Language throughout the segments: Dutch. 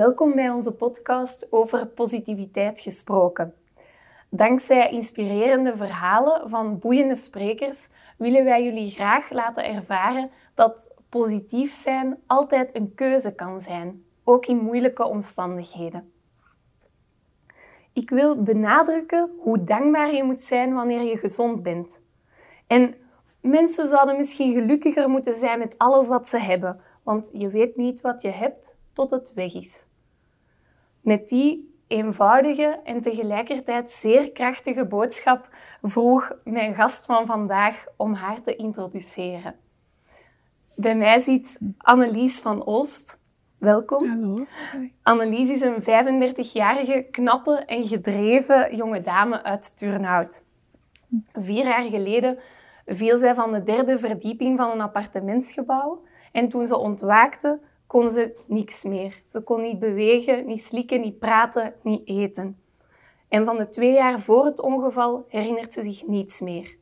Welkom bij onze podcast over positiviteit gesproken. Dankzij inspirerende verhalen van boeiende sprekers willen wij jullie graag laten ervaren dat positief zijn altijd een keuze kan zijn, ook in moeilijke omstandigheden. Ik wil benadrukken hoe dankbaar je moet zijn wanneer je gezond bent. En mensen zouden misschien gelukkiger moeten zijn met alles dat ze hebben, want je weet niet wat je hebt tot het weg is. Met die eenvoudige en tegelijkertijd zeer krachtige boodschap vroeg mijn gast van vandaag om haar te introduceren. Bij mij zit Annelies van Oost. Welkom. Hallo. Annelies is een 35-jarige, knappe en gedreven jonge dame uit Turnhout. Vier jaar geleden viel zij van de derde verdieping van een appartementsgebouw en toen ze ontwaakte, kon ze niks meer. Ze kon niet bewegen, niet slikken, niet praten, niet eten. En van de twee jaar voor het ongeval herinnert ze zich niets meer.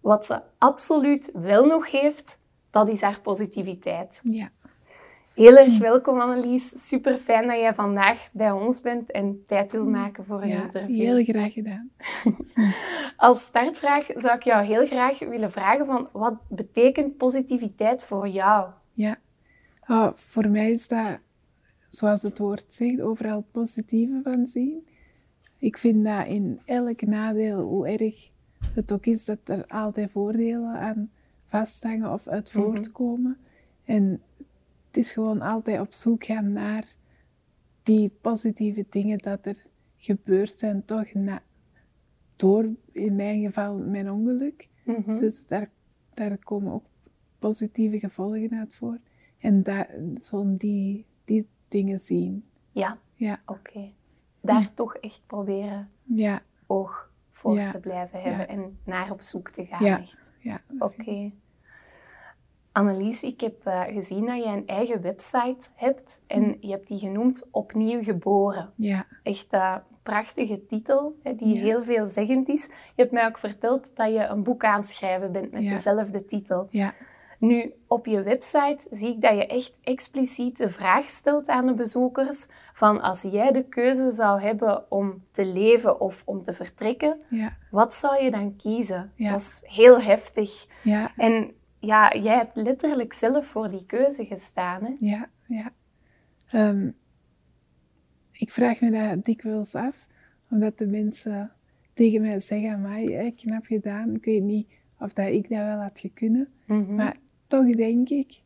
Wat ze absoluut wel nog heeft, dat is haar positiviteit. Ja. Heel erg welkom Annelies. Super fijn dat jij vandaag bij ons bent en tijd wil maken voor een ja, interview. heel graag gedaan. Als startvraag zou ik jou heel graag willen vragen van wat betekent positiviteit voor jou? Ja. Oh, voor mij is dat, zoals het woord zegt, overal het positieve van zien. Ik vind dat in elk nadeel, hoe erg het ook is, dat er altijd voordelen aan vasthangen of uit Mhm. voortkomen. En het is gewoon altijd op zoek gaan naar die positieve dingen dat er gebeurd zijn, toch na, door, in mijn geval, mijn ongeluk. Mhm. Dus daar, daar komen ook positieve gevolgen uit voor. En daar, zo'n die, die dingen zien. Ja, Ja, oké. Daar toch echt proberen ja, oog voor Ja. te blijven hebben Ja. en naar op zoek te gaan. Ja. Echt. ja. Oké. Annelies, ik heb eh, gezien dat je een eigen website hebt en je hebt die genoemd Opnieuw Geboren. Ja, Echt een prachtige titel, hè, die Ja. heel veelzeggend is. Je hebt mij ook verteld dat je een boek aan het schrijven bent met Ja. dezelfde titel. ja, Nu, op je website zie ik dat je echt expliciet de vraag stelt aan de bezoekers van als jij de keuze zou hebben om te leven of om te vertrekken, ja, wat zou je dan kiezen? Ja. Dat is heel heftig. ja, En ja, jij hebt letterlijk zelf voor die keuze gestaan. Hè? ja, ja. Ehm, ik vraag me dat dikwijls af, omdat de mensen tegen mij zeggen, mij knap gedaan. Ik weet niet of dat ik dat wel had kunnen. Mhm. Maar toch denk ik,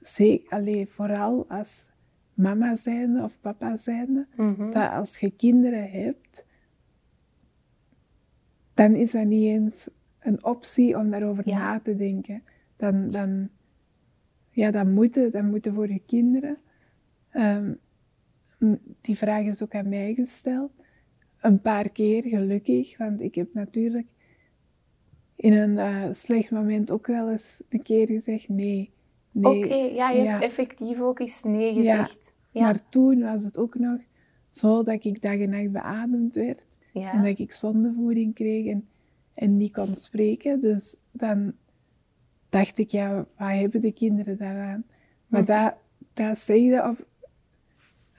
zeker, allee, vooral als mama zijnde of papa zijnde, Mhm. dat als je kinderen hebt, dan is dat niet eens een optie om daarover Ja. na te denken. Dan, dan, ja, dan moet het, dan moet het voor je kinderen. Ehm, die vraag is ook aan mij gesteld. Een paar keer gelukkig, want ik heb natuurlijk in een eh, slecht moment ook wel eens een keer gezegd nee. nee. Oké, ja, je Ja. hebt effectief ook eens nee gezegd. Ja, Maar toen was het ook nog zo dat ik dag en nacht beademd werd. En dat ik zondevoeding kreeg en, en niet kon spreken. Dus dan dacht ik, ja, wat hebben de kinderen daaraan? Maar Mhm. dat, dat zeg je op...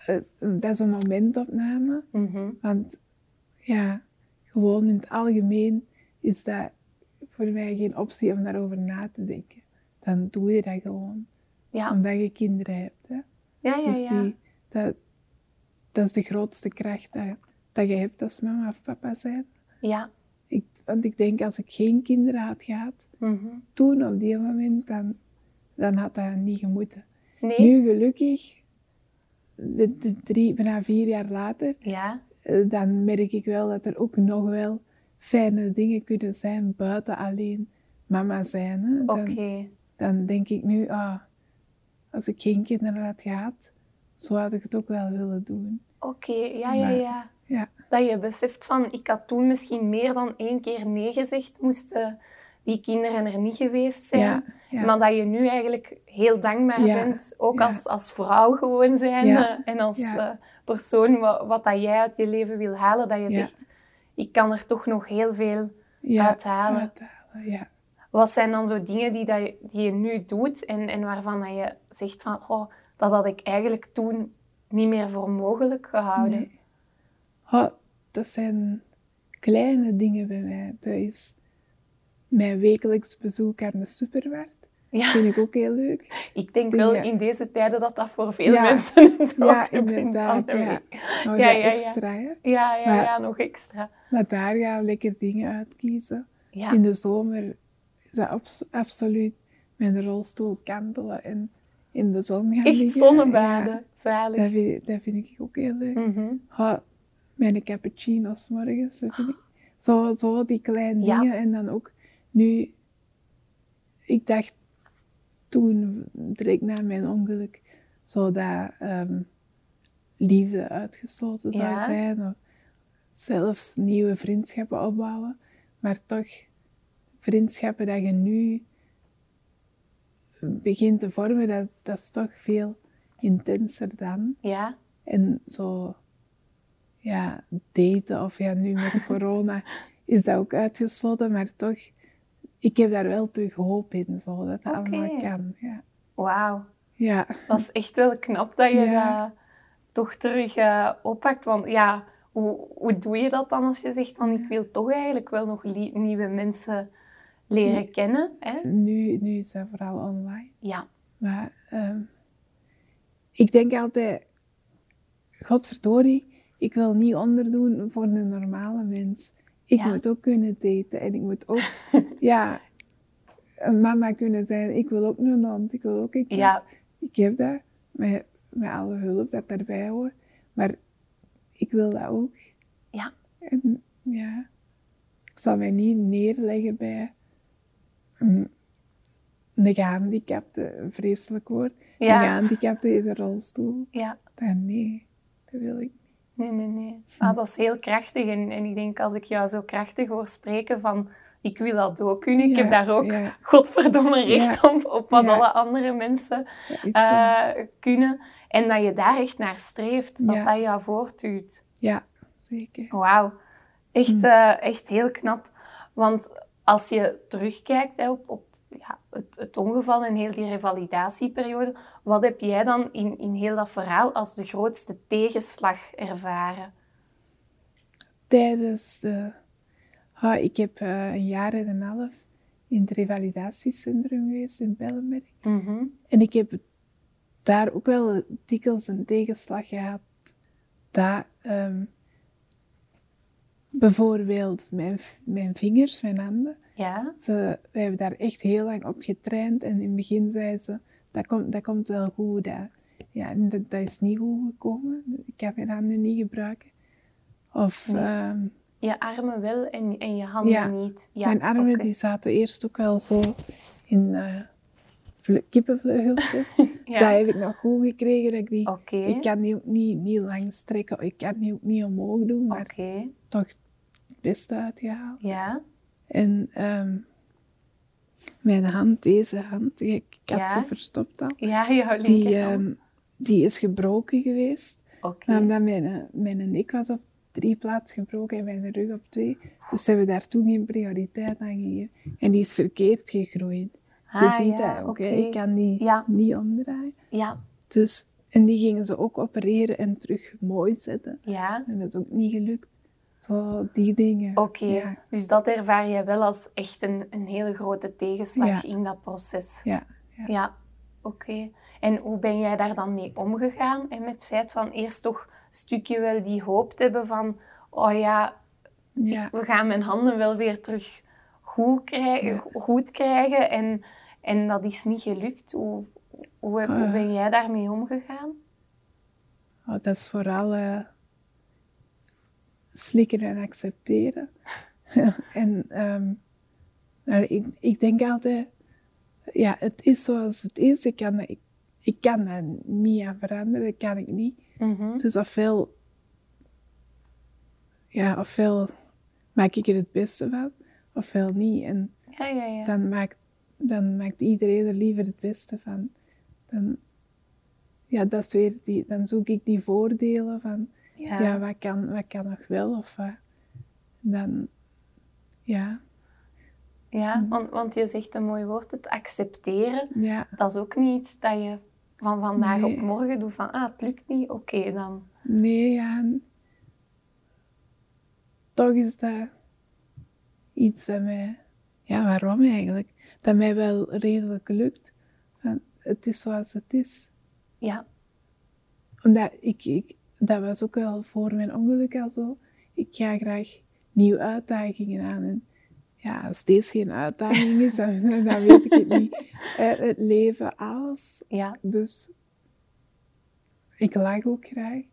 eh, dat is een momentopname. Mhm. Want ja, gewoon in het algemeen is dat voor mij geen optie om daarover na te denken. Dan doe je dat gewoon. ja. Omdat je kinderen hebt. Hè? ja, ja, Dus ja. die, dat, dat is de grootste kracht dat, dat je hebt als mama of papa zijn. ja. Ik, want ik denk, als ik geen kinderen had gehad, Mhm. toen op die moment, dan, dan had dat niet gemoeten. Nee? Nu gelukkig, de, de drie, bijna vier jaar later, Ja, eh, dan merk ik wel dat er ook nog wel fijne dingen kunnen zijn buiten alleen mama zijn. Hè. Dan, dan denk ik nu, ah, als ik geen kinderen had gehad, zo had ik het ook wel willen doen. Oké, ja, ja, ja. Ja, Dat je beseft van, ik had toen misschien meer dan één keer nee gezegd, moesten die kinderen er niet geweest zijn. ja, ja. Maar dat je nu eigenlijk heel dankbaar bent, ook als, als vrouw gewoon zijn Ja, en als eh, persoon wat, wat dat jij uit je leven wil halen, dat je zegt, ik kan er toch nog heel veel ja, uithalen. uithalen, ja. Wat zijn dan zo dingen die, dat je, die je nu doet en, en waarvan dat je zegt van, goh, dat had ik eigenlijk toen niet meer voor mogelijk gehouden. Nee. Oh, dat zijn kleine dingen bij mij. Dat is mijn wekelijks bezoek aan de supermarkt. Dat Ja, vind ik ook heel leuk. ik denk Dingen. wel in deze tijden dat dat voor veel Ja. mensen het Ja, inderdaad. Ja. Nou, Ja, ja, extra, hè. Ja, ja, Maar- ja, nog extra. Maar daar gaan we lekker dingen uitkiezen. In de zomer is dat abs- absoluut met een rolstoel kantelen en in de zon gaan echt liggen. zonnebaden. Zalig. dat, vind, dat vind ik ook heel leuk. Oh, mijn cappuccino's morgens, dat vind ik... Zo, zo die kleine dingen. En dan ook nu... Ik dacht toen, direct na mijn ongeluk, zo dat ehm, liefde uitgesloten zou Ja. zijn. Of zelfs nieuwe vriendschappen opbouwen. Maar toch, vriendschappen dat je nu begint te vormen, dat, dat is toch veel intenser dan. Ja, En zo, ja, daten of ja, nu met corona is dat ook uitgesloten, maar toch, ik heb daar wel terug hoop in, zo, dat dat Oké. allemaal kan. Ja, wauw. ja. Dat is echt wel knap dat je Ja. dat toch terug eh, oppakt. Want ja, hoe, hoe doe je dat dan als je zegt van ik wil toch eigenlijk wel nog nieuwe mensen leren kennen? Hè? Nu, nu is dat vooral online. Ja, Maar ehm, ik denk altijd, godverdorie, ik wil niet onderdoen voor een normale mens. Ik Ja. moet ook kunnen daten en ik moet ook, ja, een mama kunnen zijn. Ik wil ook een hond, ik wil ook een kat. ja, Ik heb dat, met, met alle hulp dat daarbij hoort. Maar ik wil dat ook. Ja. En ja, ik zal mij niet neerleggen bij een, een gehandicapte, een vreselijk woord. Een ja, gehandicapte in de rolstoel. ja. Nee, dat wil ik niet. Nee, nee, nee. Ah, dat is heel krachtig. En, en ik denk als ik jou zo krachtig hoor spreken van ik wil dat ook kunnen. Ik Ja, heb daar ook ja. godverdomme recht op, op wat alle andere mensen zo. eh, kunnen. En dat je daar echt naar streeft. Dat dat jou voortduwt. ja, zeker. Wauw. Echt, Hm. eh, echt heel knap. Want als je terugkijkt hè, op, op ja, het, het ongeval en heel die revalidatieperiode, wat heb jij dan in, in heel dat verhaal als de grootste tegenslag ervaren? Tijdens de... Ah, ik heb eh, een jaar en een half in het revalidatiecentrum geweest in Bellenberg. Mhm. En ik heb daar ook wel dikwijls een tegenslag gehad. Dat ehm, bijvoorbeeld mijn, mijn vingers, mijn handen, Ja, ze, wij hebben daar echt heel lang op getraind. En in het begin zei ze, dat komt, dat komt wel goed. Dat, ja, dat, dat is niet goed gekomen. Ik heb mijn handen niet gebruiken. Of Nee. ehm, je armen wel en, en je handen Ja. niet. Ja, mijn armen die zaten eerst ook wel zo in eh, vle- kippenvleugeltjes. Ja. Dat heb ik nog goed gekregen. Dat ik die Ik kan die ook niet, niet lang strekken, ik kan die ook niet omhoog doen, maar toch het beste uitgehaald. Ja, En ehm, mijn hand, deze hand, ik, had Ja. ze verstopt al, ja jouw die, ehm, die is gebroken geweest. Oké. Maar omdat mijn, eh, mijn nek was op drie plaatsen gebroken en mijn rug op twee. Dus hebben we daar toen geen prioriteit aan gegeven. En die is verkeerd gegroeid. je Ah, ziet ja, dat ook, hè. ik kan die Ja. niet omdraaien. Ja, Dus, en die gingen ze ook opereren en terug mooi zetten. ja. En dat is ook niet gelukt. Zo, die dingen. Oké, Ja, dus dat ervaar je wel als echt een, een hele grote tegenslag Ja. in dat proces. ja, ja. Ja, oké. En hoe ben jij daar dan mee omgegaan? En met het feit van eerst toch een stukje wel die hoop te hebben van, oh ja, ja. we gaan mijn handen wel weer terug goed krijgen. Goed krijgen en, en dat is niet gelukt. Hoe, hoe, hoe Ah. ben jij daarmee omgegaan? Oh, dat is vooral eh, slikken en accepteren. en ehm, ik, ik denk altijd, ja, het is zoals het is. Ik kan, ik, ik kan daar niet aan veranderen, dat kan ik niet. Mhm. Dus ofwel, ja, ofwel maak ik er het beste van, ofwel niet. En Ja, ja, ja. dan maakt, dan maakt iedereen er liever het beste van. Dan, ja, dat is weer die, dan zoek ik die voordelen van, Ja. ja, wat, kan, wat kan nog wel of wat. Dan, ja, Ja, Mhm. want, want je zegt een mooi woord, het accepteren. ja, Dat is ook niet iets dat je van vandaag Nee. op morgen doet van, ah, het lukt niet, oké dan. Nee, ja. Toch is dat iets dat mij... Ja, waarom eigenlijk? Dat mij wel redelijk lukt. Het is zoals het is. Ja, Omdat ik, ik... Dat was ook wel voor mijn ongeluk al zo. Ik ga graag nieuwe uitdagingen aan. En ja, als deze geen uitdaging is, dan, dan weet ik het niet. Het leven, alles. ja, Dus ik lach ook graag.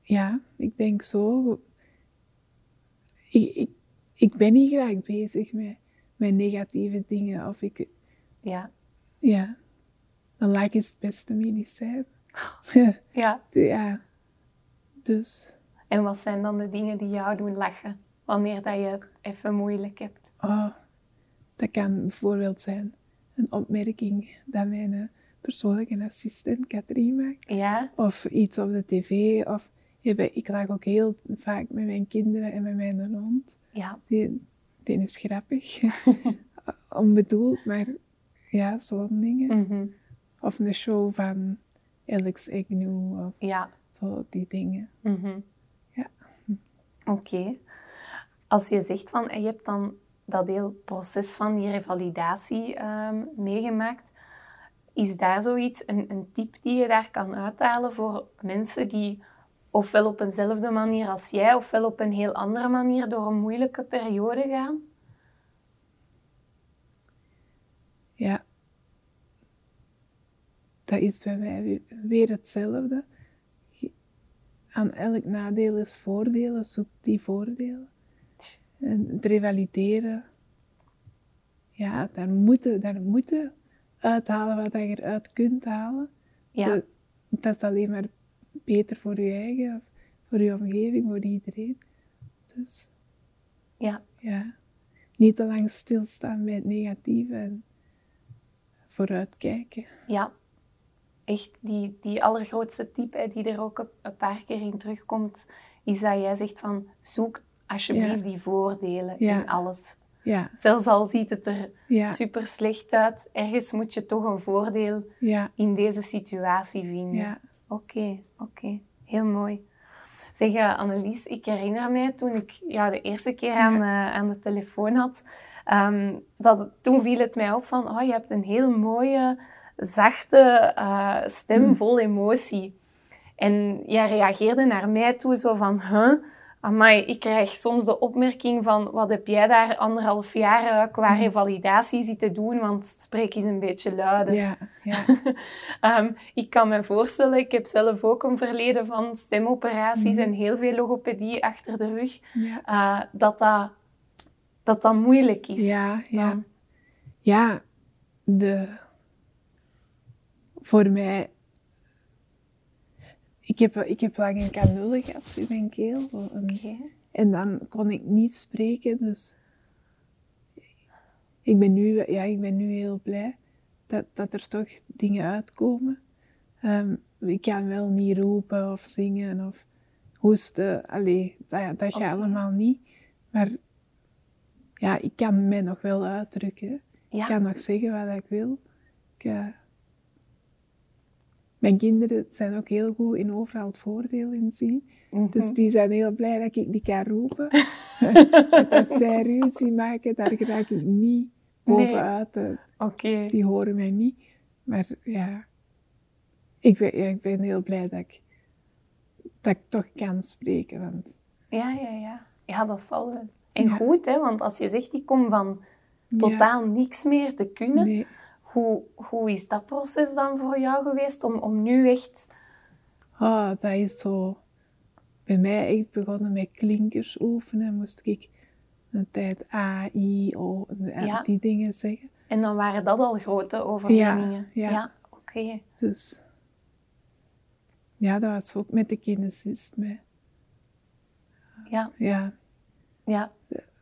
Ja, ik denk zo. Ik, ik, ik ben niet graag bezig met, met negatieve dingen. Of ik, ja, ja, een lach is het beste medicijn. Ja. ja, dus, En wat zijn dan de dingen die jou doen lachen? Wanneer dat je het even moeilijk hebt. oh, dat kan bijvoorbeeld zijn een opmerking dat mijn eh, persoonlijke assistent Katrien maakt. Ja, Of iets op de tv. Of ik lag ook heel vaak met mijn kinderen en met mijn hond. ja, Die, die is grappig. Onbedoeld, maar ja, zo'n dingen. mhm, Of een show van Alex Agnew of ja. zo, die dingen. mhm. Ja. Oké. Als je zegt van, je hebt dan dat heel proces van die revalidatie ehm, meegemaakt, is daar zoiets, een, een tip die je daar kan uithalen voor mensen die ofwel op eenzelfde manier als jij, ofwel op een heel andere manier door een moeilijke periode gaan? Ja. Dat is bij mij weer, hetzelfde. Aan elk nadeel is voordelen, zoek die voordelen. En het revalideren, ja, daar moeten, daar moeten uithalen wat je eruit kunt halen. Ja, Dat, dat is alleen maar beter voor je eigen, of voor je omgeving, voor iedereen. Dus ja, ja, niet te lang stilstaan bij het negatieve en vooruitkijken. ja. Echt die, die allergrootste tip hè, die er ook een- paar keer in terugkomt, is dat jij zegt van zoek alsjeblieft Ja. die voordelen Ja. in alles. Ja, Zelfs al ziet het er ja, super slecht uit, ergens moet je toch een voordeel ja, in deze situatie vinden. ja, Oké, oké. Heel mooi. Zeg, eh, Annelies, ik herinner mij toen ik jou de eerste keer aan, eh, aan de telefoon had, ehm, dat toen viel het mij op van, oh, je hebt een heel mooie, zachte eh, stem Mm. vol emotie. En jij reageerde naar mij toe zo van, huh? Amai, ik krijg soms de opmerking van, wat heb jij daar anderhalf jaar eh, qua Mm. revalidatie zitten doen? Want spreek eens een beetje luider. ja, ja, Ehm, ik kan me voorstellen, ik heb zelf ook een verleden van stemoperaties Mhm. en heel veel logopedie achter de rug, ja, eh, dat, dat, dat dat moeilijk is. ja, ja. Dan. Ja, de, voor mij, ik heb, ik heb lang een kanule gehad in mijn keel. Oké. En dan kon ik niet spreken, dus ik ben nu, ja, ik ben nu heel blij dat, dat er toch dingen uitkomen. Ehm, ik kan wel niet roepen of zingen of hoesten. Allee, dat, dat gaat allemaal niet. Maar ja, ik kan mij nog wel uitdrukken. Ik kan nog zeggen wat ik wil. Ik, eh, mijn kinderen zijn ook heel goed in overal het voordeel in zien. mhm. Dus die zijn heel blij dat ik die kan roepen. Want als zij ruzie maken, daar raak ik niet bovenuit. Eh, Oké. Die horen mij niet. Maar ja, ik ben, ja, ik ben heel blij dat ik, dat ik toch kan spreken. Want Ja, ja, ja. Ja, dat zal wel. En Ja. goed, hè, want als je zegt, ik kom van totaal niks meer te kunnen, nee, hoe, hoe is dat proces dan voor jou geweest om, om nu echt... oh, dat is zo. Bij mij echt begonnen met klinkers oefenen. Moest ik een tijd A, I, O, en Ja. die dingen zeggen. En dan waren dat al grote overwinningen. ja. oké. Dus ja, dat was ook met de kinesist. Met, Ja, ja, ja,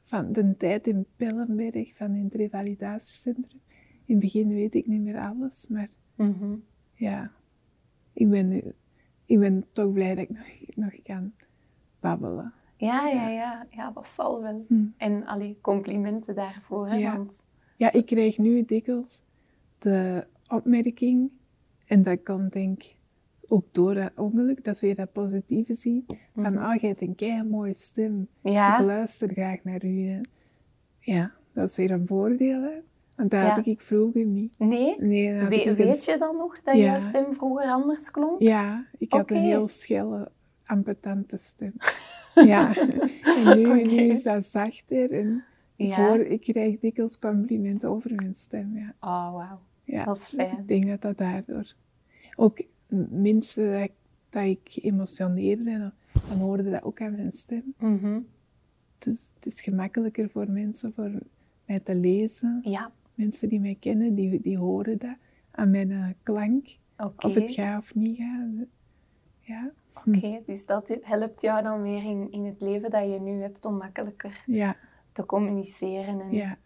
van de tijd in Pellenberg, van in het revalidatiecentrum. In het begin weet ik niet meer alles, maar mhm. ja, ik ben, ik ben toch blij dat ik nog, nog kan babbelen. Ja, ja, ja, ja, dat zal wel. Hm. En allee, complimenten daarvoor. Hè, Ja. Want Ja, ik krijg nu dikwijls de opmerking en dat komt denk ik ook door dat ongeluk, dat is weer dat positieve zien. Van, oh, je hebt een kei mooie stem. Ja. Ik luister graag naar u. hè. Ja, dat is weer een voordeel, hè. Dat Ja. had ik vroeger niet. Nee? Nee, We- een weet je dan nog dat Ja. jouw stem vroeger anders klonk? Ja, ik had een heel schelle, amputante stem. ja, en nu, nu is dat zachter en ik, Ja. hoor, ik krijg dikwijls complimenten over mijn stem. Ja. Oh, wauw. Ja, Dat is fijn. ik denk dat dat daardoor... Ook mensen dat ik, dat ik ben, dan hoorde dat ook aan mijn stem. Mhm. Dus het is gemakkelijker voor mensen voor mij te lezen. Ja, Mensen die mij kennen, die, die horen dat aan mijn eh, klank. Of het gaat of niet gaat. Ja, Oké, dus dat helpt jou dan weer in, in het leven dat je nu hebt om makkelijker ja, te communiceren. En ja.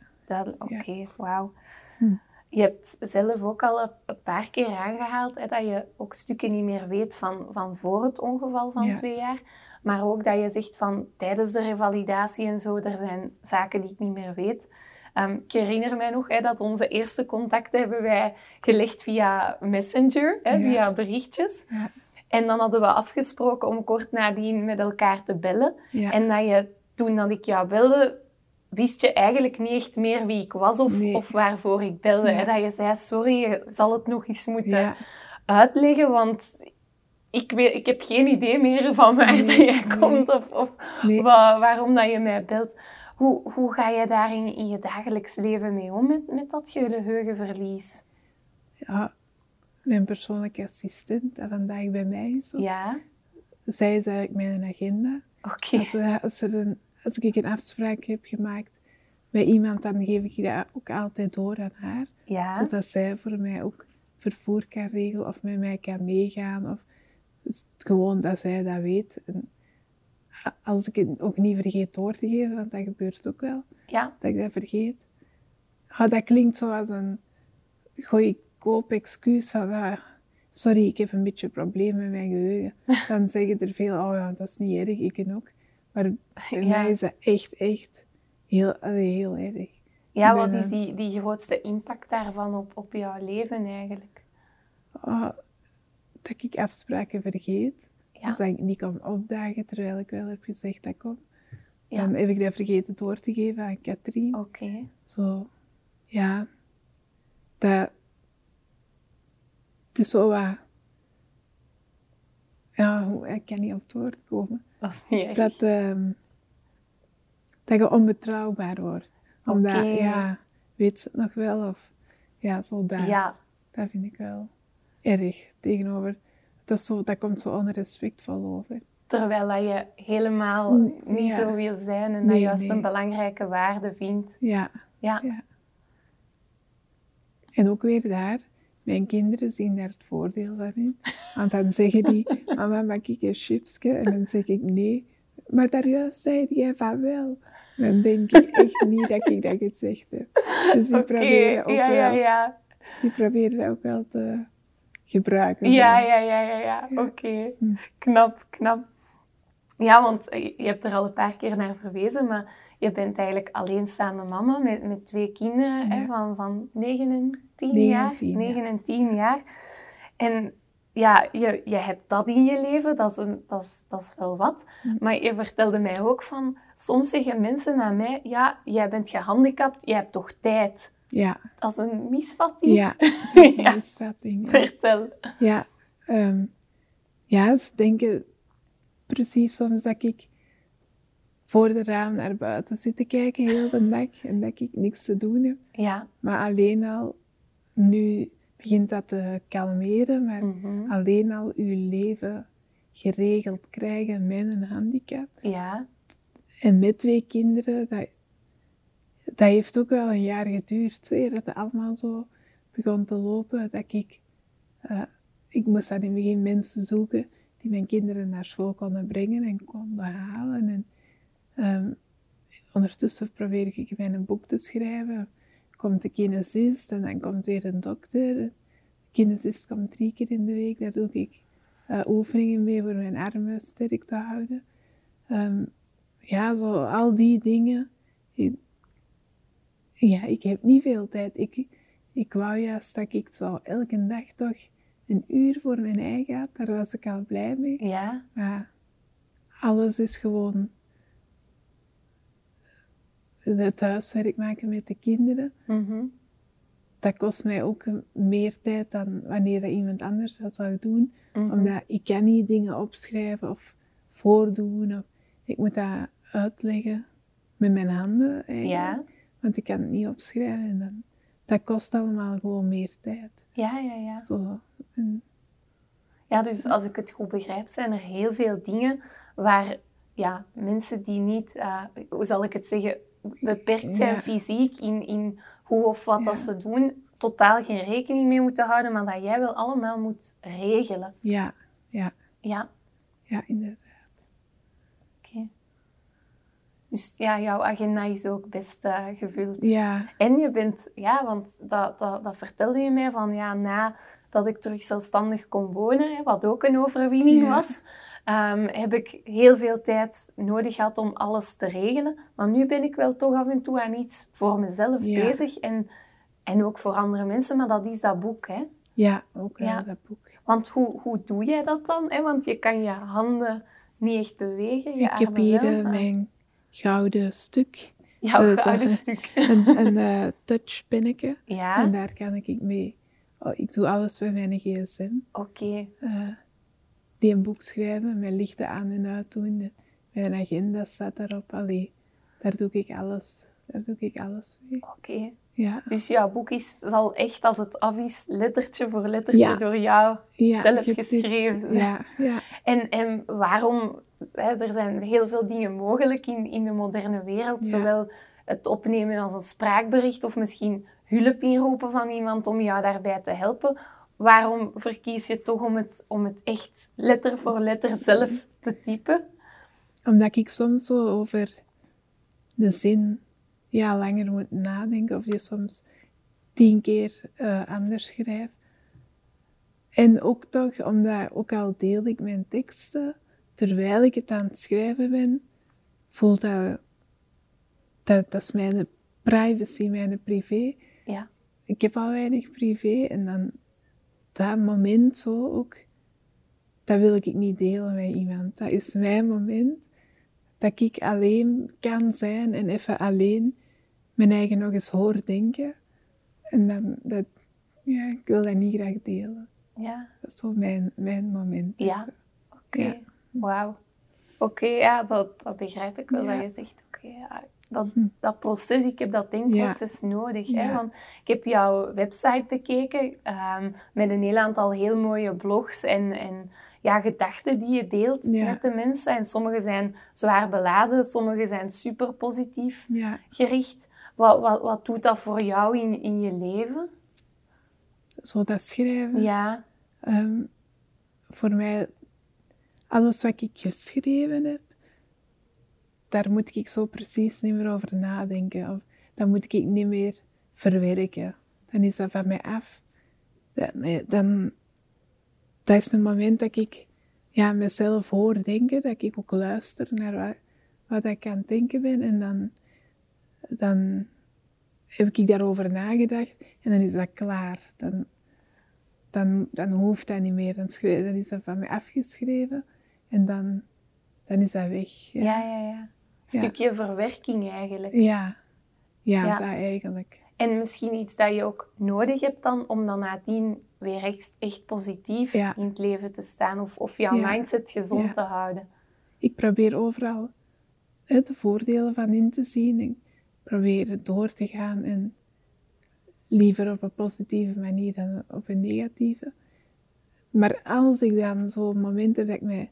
oké, Ja. wauw. Hm. Je hebt zelf ook al een- een paar keer aangehaald hè, dat je ook stukken niet meer weet van, van voor het ongeval van Ja. twee jaar. Maar ook dat je zegt van tijdens de revalidatie en zo, er zijn zaken die ik niet meer weet. Ehm, ik herinner mij nog hè, dat onze eerste contacten hebben wij gelegd via Messenger, hè, Ja. via berichtjes. Ja. En dan hadden we afgesproken om kort nadien met elkaar te bellen. Ja. En dat je, toen dat ik jou belde, wist je eigenlijk niet echt meer wie ik was of, Nee. of waarvoor ik belde. Hè? Dat je zei, sorry, je zal het nog eens moeten uitleggen, want ik, weet, ik heb geen idee meer van waar Nee, dat jij nee. komt of, of Nee. wa- waarom dat je mij belt. Hoe, hoe ga je daar in, in je dagelijks leven mee om, met, met dat geheugenverlies? ja, mijn persoonlijke assistent, dat vandaag bij mij is, Ja, zij is eigenlijk mijn agenda. oké. Als, er- als, er een, als ik een afspraak heb gemaakt met iemand, dan geef ik dat ook altijd door aan haar. Ja, Zodat zij voor mij ook vervoer kan regelen of met mij kan meegaan. Of, dus gewoon dat zij dat weet. En als ik het ook niet vergeet door te geven, want dat gebeurt ook wel, ja, dat ik dat vergeet. Ah, dat klinkt zoals een gooi koop excuus van ah, sorry, ik heb een beetje problemen met mijn geheugen. Dan zeggen er veel, oh ja, dat is niet erg, ik ken ook. Maar bij Ja. mij is dat echt, echt heel, heel erg. ja wat is die, die grootste impact daarvan op, op jouw leven eigenlijk? Ah, dat ik afspraken vergeet. Ja. Dus dat ik niet kan opdagen terwijl ik wel heb gezegd dat ik kom. Ja. Dan heb ik dat vergeten door te geven aan Katrien. Oké. Zo, ja. Dat... Het is zo wat... Ja, hoe- ik kan niet op het woord komen. Dat is niet. Dat, ehm, dat je onbetrouwbaar wordt. Omdat, ja, weet ze het nog wel? Of, ja, zo dat. Ja, Dat vind ik wel erg tegenover. Dat, zo, dat komt zo onrespectvol over. terwijl dat je helemaal niet ja. zo wil zijn en dat juist nee. een belangrijke waarde vindt. Ja, Ja, ja. En ook weer daar, mijn kinderen zien daar het voordeel van in. Want dan zeggen die, mama, mag ik een chipsje? En dan zeg ik nee. Maar daar juist zei jij van wel. Dan denk ik echt niet dat ik dat gezegd heb. Dus die oké. proberen ook Ja, ja, wel, ja. die proberen ook wel te gebruiken. Ja, ja, ja, ja, ja. Ja. Oké. Hm. Knap, knap. Ja, want eh, je hebt er al een paar keer naar verwezen, maar je bent eigenlijk alleenstaande mama met, met twee kinderen hè, Ja. van, van 9 en 10 Negen en jaar. tien, ja. 9 en 10 jaar. En ja, je, je hebt dat in je leven, dat is, een, dat is, dat is wel wat. Hm. Maar je vertelde mij ook van, soms zeggen mensen aan mij, ja, jij bent gehandicapt, jij hebt toch tijd. Ja, is een misvatting. ja, dat is een Ja. misvatting. ja. Vertel. Ja, ehm, ja, ze denken precies soms dat ik voor de raam naar buiten zit te kijken heel de dag en dat ik niks te doen heb. Ja. Maar alleen al, nu begint dat te kalmeren, maar Mhm. alleen al uw leven geregeld krijgen met een handicap Ja. en met twee kinderen, dat, dat heeft ook wel een jaar geduurd, eer dat het allemaal zo begon te lopen, dat ik, eh, ik moest dan in het begin mensen zoeken die mijn kinderen naar school konden brengen en konden halen. En, ehm, ondertussen probeer ik mijn boek te schrijven. Komt de kinesist en dan komt weer een dokter. De kinesist komt drie keer in de week, daar doe ik eh, oefeningen mee voor mijn armen sterk te houden. Ehm, ja, zo al die dingen. ja, ik heb niet veel tijd. Ik, ik wou juist dat ik zo elke dag toch een uur voor mijn eigen had, daar was ik al blij mee. Ja. Maar alles is gewoon het huiswerk maken met de kinderen. Mhm. Dat kost mij ook meer tijd dan wanneer dat iemand anders dat zou doen. Mhm. Omdat ik kan niet dingen opschrijven of voordoen. Of, ik moet dat uitleggen met mijn handen eigenlijk. Ja. Want ik kan het niet opschrijven. En dan, dat kost allemaal gewoon meer tijd. Ja, ja, ja. Zo. En, Ja, dus als ik het goed begrijp, zijn er heel veel dingen waar ja, mensen die niet, eh, hoe zal ik het zeggen, beperkt zijn Ja. fysiek in, in hoe of wat dat ze doen, totaal geen rekening mee moeten houden, maar dat jij wel allemaal moet regelen. ja, ja, Ja, ja, inderdaad. oké. Dus ja, jouw agenda is ook best eh, gevuld. Ja, En je bent, ja, want dat, dat, dat vertelde je mij van ja, nadat ik terug zelfstandig kon wonen, hè, wat ook een overwinning Ja. was, ehm, heb ik heel veel tijd nodig gehad om alles te regelen. Maar nu ben ik wel toch af en toe aan iets voor mezelf Ja. bezig en, en ook voor andere mensen, maar dat is dat boek. Hè? ja, ook wel Ja. dat boek. Want hoe, hoe doe jij dat dan? Hè? Want je kan je handen niet echt bewegen. Je ik heb armen hier wel, eh, maar- mijn gouden stuk. Jouw dat is, gouden eh, stuk. Een, een eh, touchpennetje. Ja, En daar kan ik mee. Oh, ik doe alles met mijn gsm. oké. Eh, die een boek schrijven, mijn lichten aan en uit doen. Mijn agenda staat daarop. Allee, daar doe ik alles. Daar doe ik alles mee. Oké. Ja, Dus jouw boek is, zal echt als het af is, lettertje voor lettertje Ja. door jou ja zelf geschreven. Ja, ja, En, en waarom, er zijn heel veel dingen mogelijk in, in de moderne wereld, Ja. zowel het opnemen als een spraakbericht of misschien hulp inroepen van iemand om jou daarbij te helpen. Waarom verkies je toch om het, om het echt letter voor letter zelf te typen? omdat ik soms zo over de zin ja, langer moet nadenken. Of je soms tien keer eh, anders schrijft. En ook toch, omdat ook al deel ik mijn teksten, terwijl ik het aan het schrijven ben, voelt dat, dat, dat is mijn privacy, mijn privé. Ja. Ik heb al weinig privé en dan dat moment zo ook, dat wil ik niet delen met iemand. Dat is mijn moment dat ik alleen kan zijn en even alleen mijn eigen nog eens hoor denken. En dan, dat, ja, ik wil dat niet graag delen. Ja, Dat is zo mijn, mijn moment. Ja. oké. Ja. Wauw. Oké, ja, dat, dat begrijp ik wel. Ja. Dat je zegt, oké, ja, dat, Hm. dat proces, ik heb dat denkproces nodig. Hè? Want ik heb jouw website bekeken ehm, met een heel aantal heel mooie blogs en, en ja, gedachten die je deelt met de mensen. En sommige zijn zwaar beladen, sommige zijn super positief gericht. Wat, wat, wat doet dat voor jou in, in je leven? zo dat schrijven. Ja, Ehm, voor mij, alles wat ik geschreven heb, daar moet ik zo precies niet meer over nadenken. Of dat moet ik niet meer verwerken. Dan is dat van mij af. Dan, nee, dan, dat is een moment dat ik ja, mezelf hoor denken, dat ik ook luister naar wat, ik aan het denken ben. En dan, dan heb ik daarover nagedacht en dan is dat klaar. Dan, dan, dan hoeft dat niet meer. Dan, dan is dat van mij afgeschreven en dan, dan is dat weg. ja, ja. ja. Een stukje verwerking eigenlijk. Ja, ja, dat eigenlijk. En misschien iets dat je ook nodig hebt dan om dan nadien weer echt, echt positief Ja. in het leven te staan of, of jouw Ja. mindset gezond Ja. te houden. Ik probeer overal hè, de voordelen van in te zien. Ik probeer door te gaan en liever op een positieve manier dan op een negatieve. Maar als ik dan zo momenten dat ik mij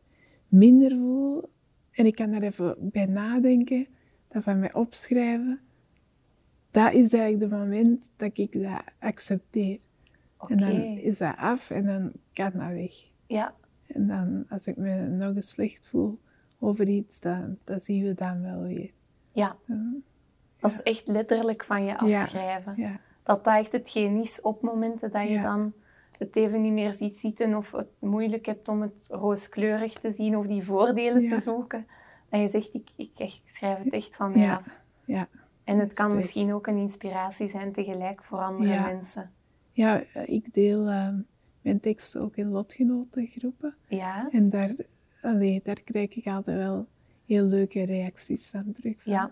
minder voel en ik kan daar even bij nadenken, dat van mij opschrijven, dat is eigenlijk de moment dat ik dat accepteer. En dan is dat af en dan kan dat weg. Ja, En dan, als ik me nog eens slecht voel over iets, dan, dan zien we dan wel weer. ja. Dat is echt letterlijk van je afschrijven. Ja, Dat dat echt hetgeen is op momenten dat je dan het even niet meer ziet zitten of het moeilijk hebt om het rooskleurig te zien of die voordelen Ja. te zoeken. Dat je zegt, ik, ik, ik schrijf het echt van mij Ja. af. ja. En het kan misschien ook een inspiratie zijn tegelijk voor andere Ja. mensen. ja eh, ik deel eh, mijn teksten ook in lotgenotengroepen. Ja. En daar, allee, daar krijg ik altijd wel heel leuke reacties van terug. Van, Ja.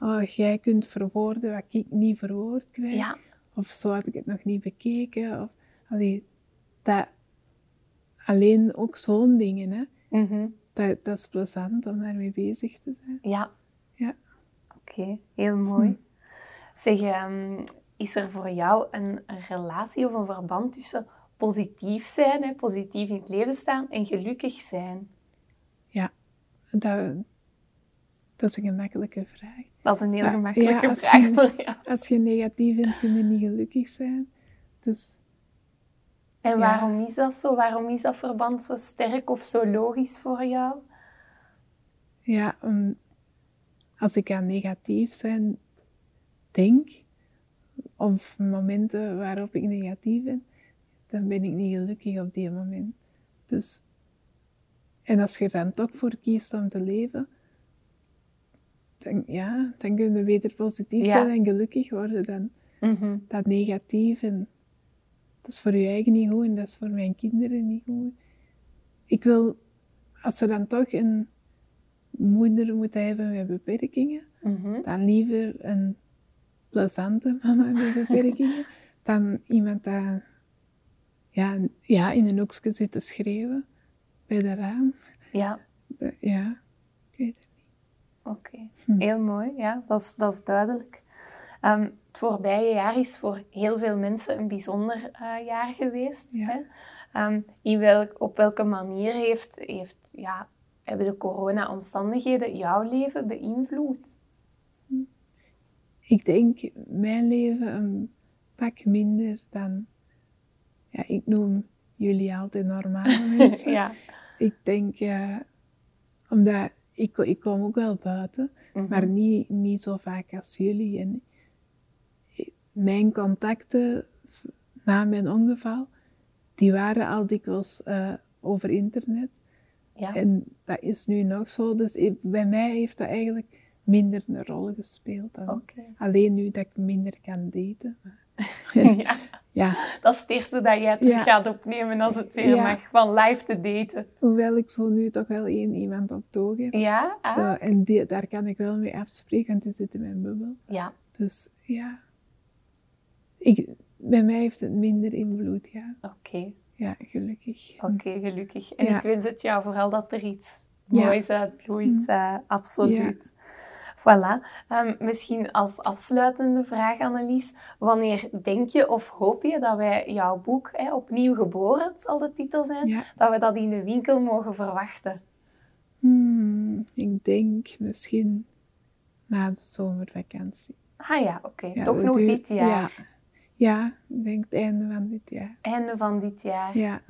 Oh, jij kunt verwoorden wat ik niet verwoord krijg. Ja. Of zo had ik het nog niet bekeken. Of, allee, dat, alleen ook zo'n dingen, hè. Mhm. Dat, dat is plezant om daarmee bezig te zijn. Ja. Ja. Oké, heel mooi. Zeg, ehm, is er voor jou een, een relatie of een verband tussen positief zijn, hè, positief in het leven staan en gelukkig zijn? Dat, dat is een gemakkelijke vraag. Dat is een heel Ja, gemakkelijke ja, vraag je- voor jou. Als je negatief bent, kun je niet gelukkig zijn. Dus En waarom is dat zo? Waarom is dat verband zo sterk of zo logisch voor jou? ja, als ik aan negatief zijn denk, of momenten waarop ik negatief ben, dan ben ik niet gelukkig op die moment. Dus, en als je er dan toch voor kiest om te leven, dan, ja, dan kun je beter positief Ja. zijn en gelukkig worden dan Mhm. dat negatief. En dat is voor je eigen niet goed en dat is voor mijn kinderen niet goed. Ik wil, als ze dan toch een moeder moeten hebben met beperkingen, Mhm. dan liever een plezante mama met beperkingen dan iemand dat ja, ja, in een hoekje zit te schreeuwen bij de raam. Ja, De- ja, ik weet het niet. oké. Hm. Heel mooi, ja, dat is, dat is duidelijk. Ehm, het voorbije jaar is voor heel veel mensen een bijzonder eh, jaar geweest. Ja. Hè? Ehm, in welk, op welke manier heeft, heeft, ja, hebben de corona-omstandigheden jouw leven beïnvloed? Ik denk mijn leven een pak minder dan, ja, ik noem jullie altijd normale mensen. ja. Ik denk, eh, omdat ik, ik kom ook wel buiten, Mhm. maar niet, niet zo vaak als jullie. En mijn contacten na mijn ongeval, die waren al dikwijls eh, over internet. ja. En dat is nu nog zo. Dus ik- bij mij heeft dat eigenlijk minder een rol gespeeld. Dan. Alleen nu dat ik minder kan daten. ja. Ja, Dat is het eerste dat jij terug Ja. gaat opnemen als het weer Ja. mag, van live te daten. hoewel ik zo nu toch wel één iemand op toog heb. Ja? Ah. En die, daar kan ik wel mee afspreken, want die zit in mijn bubbel. Ja, Dus ja, ik, bij mij heeft het minder invloed, ja. oké. Ja, gelukkig. Oké, gelukkig. En Ja. ik wens het jou vooral dat er iets Ja. moois uitbloeit. Mm. eh, absoluut. Voilà. Ehm, misschien als afsluitende vraag, Annelies. Wanneer denk je of hoop je dat wij jouw boek, hè, Opnieuw Geboren zal de titel zijn, dat we dat in de winkel mogen verwachten? Hmm, ik denk misschien na de zomervakantie. Ah ja, oké. Toch nog duurt- dit jaar. Ja. ik denk het einde van dit jaar. Einde van dit jaar. Ja,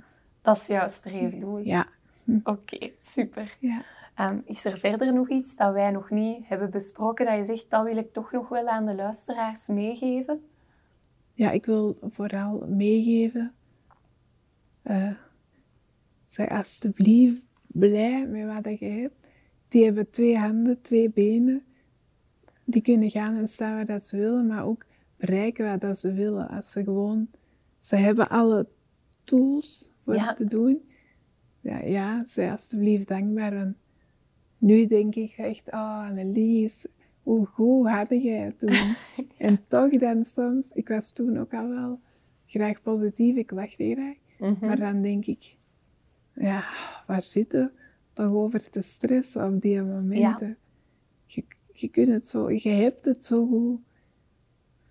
Dat is jouw streefdoel. ja, Oké, super. ja. Ehm, is er verder nog iets dat wij nog niet hebben besproken, dat je zegt, dat wil ik toch nog wel aan de luisteraars meegeven? Ja, ik wil vooral meegeven. eh zeg alsjeblieft blij met wat je hebt. Die hebben twee handen, twee benen. Die kunnen gaan en staan waar dat ze willen, maar ook bereiken wat dat ze willen. Als ze gewoon, ze hebben alle tools voor Ja. het te doen. Ja, ja, zij alsjeblieft dankbaar. Want nu denk ik echt, oh Annelies, hoe goed had jij het toen? En toch dan soms, ik was toen ook al wel graag positief, ik lachte graag. Mhm. Maar dan denk ik, ja, waar zitten toch over te stressen op die momenten? Je, je kunt het zo, je hebt het zo goed.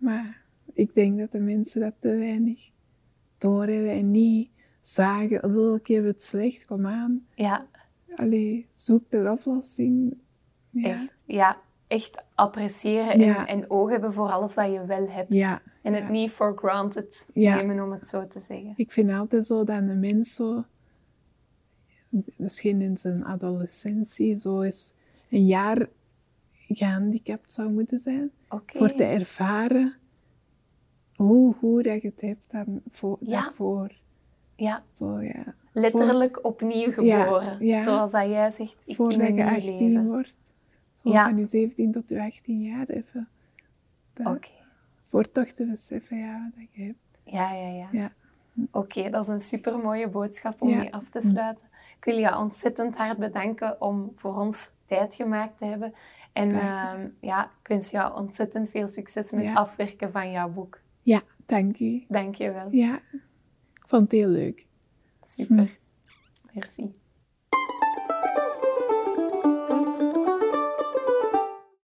Maar ik denk dat de mensen dat te weinig doorhebben en niet zagen, oh, ik heb het slecht, kom aan. Ja, Allee, zoek de oplossing. Ja, echt, ja, echt appreciëren Ja. en, en oog hebben voor alles wat je wel hebt. ja. En het ja. niet for granted nemen, om het zo te zeggen. Ik vind altijd zo dat een mens zo, misschien in zijn adolescentie, zo is een jaar gehandicapt zou moeten zijn. Oké. Voor te ervaren hoe goed dat je het hebt dan voor, Ja. daarvoor. Ja, Zo, ja. letterlijk opnieuw geboren. ja. Zoals dat jij zegt, ik, Voordat je nieuw 18 leven. wordt. Zo van je 17 tot je 18 jaar even. Dat- Oké. Voor toch te beseffen ja, wat je hebt. Ja, ja, ja. Ja. Oké, dat is een super mooie boodschap om mee af te sluiten. Ik wil je ontzettend hard bedanken om voor ons tijd gemaakt te hebben. En ehm, ja, ik wens jou ontzettend veel succes met het afwerken van jouw boek. Ja, dank u. Dank je wel. Ja, ik vond het heel leuk. Super. Merci.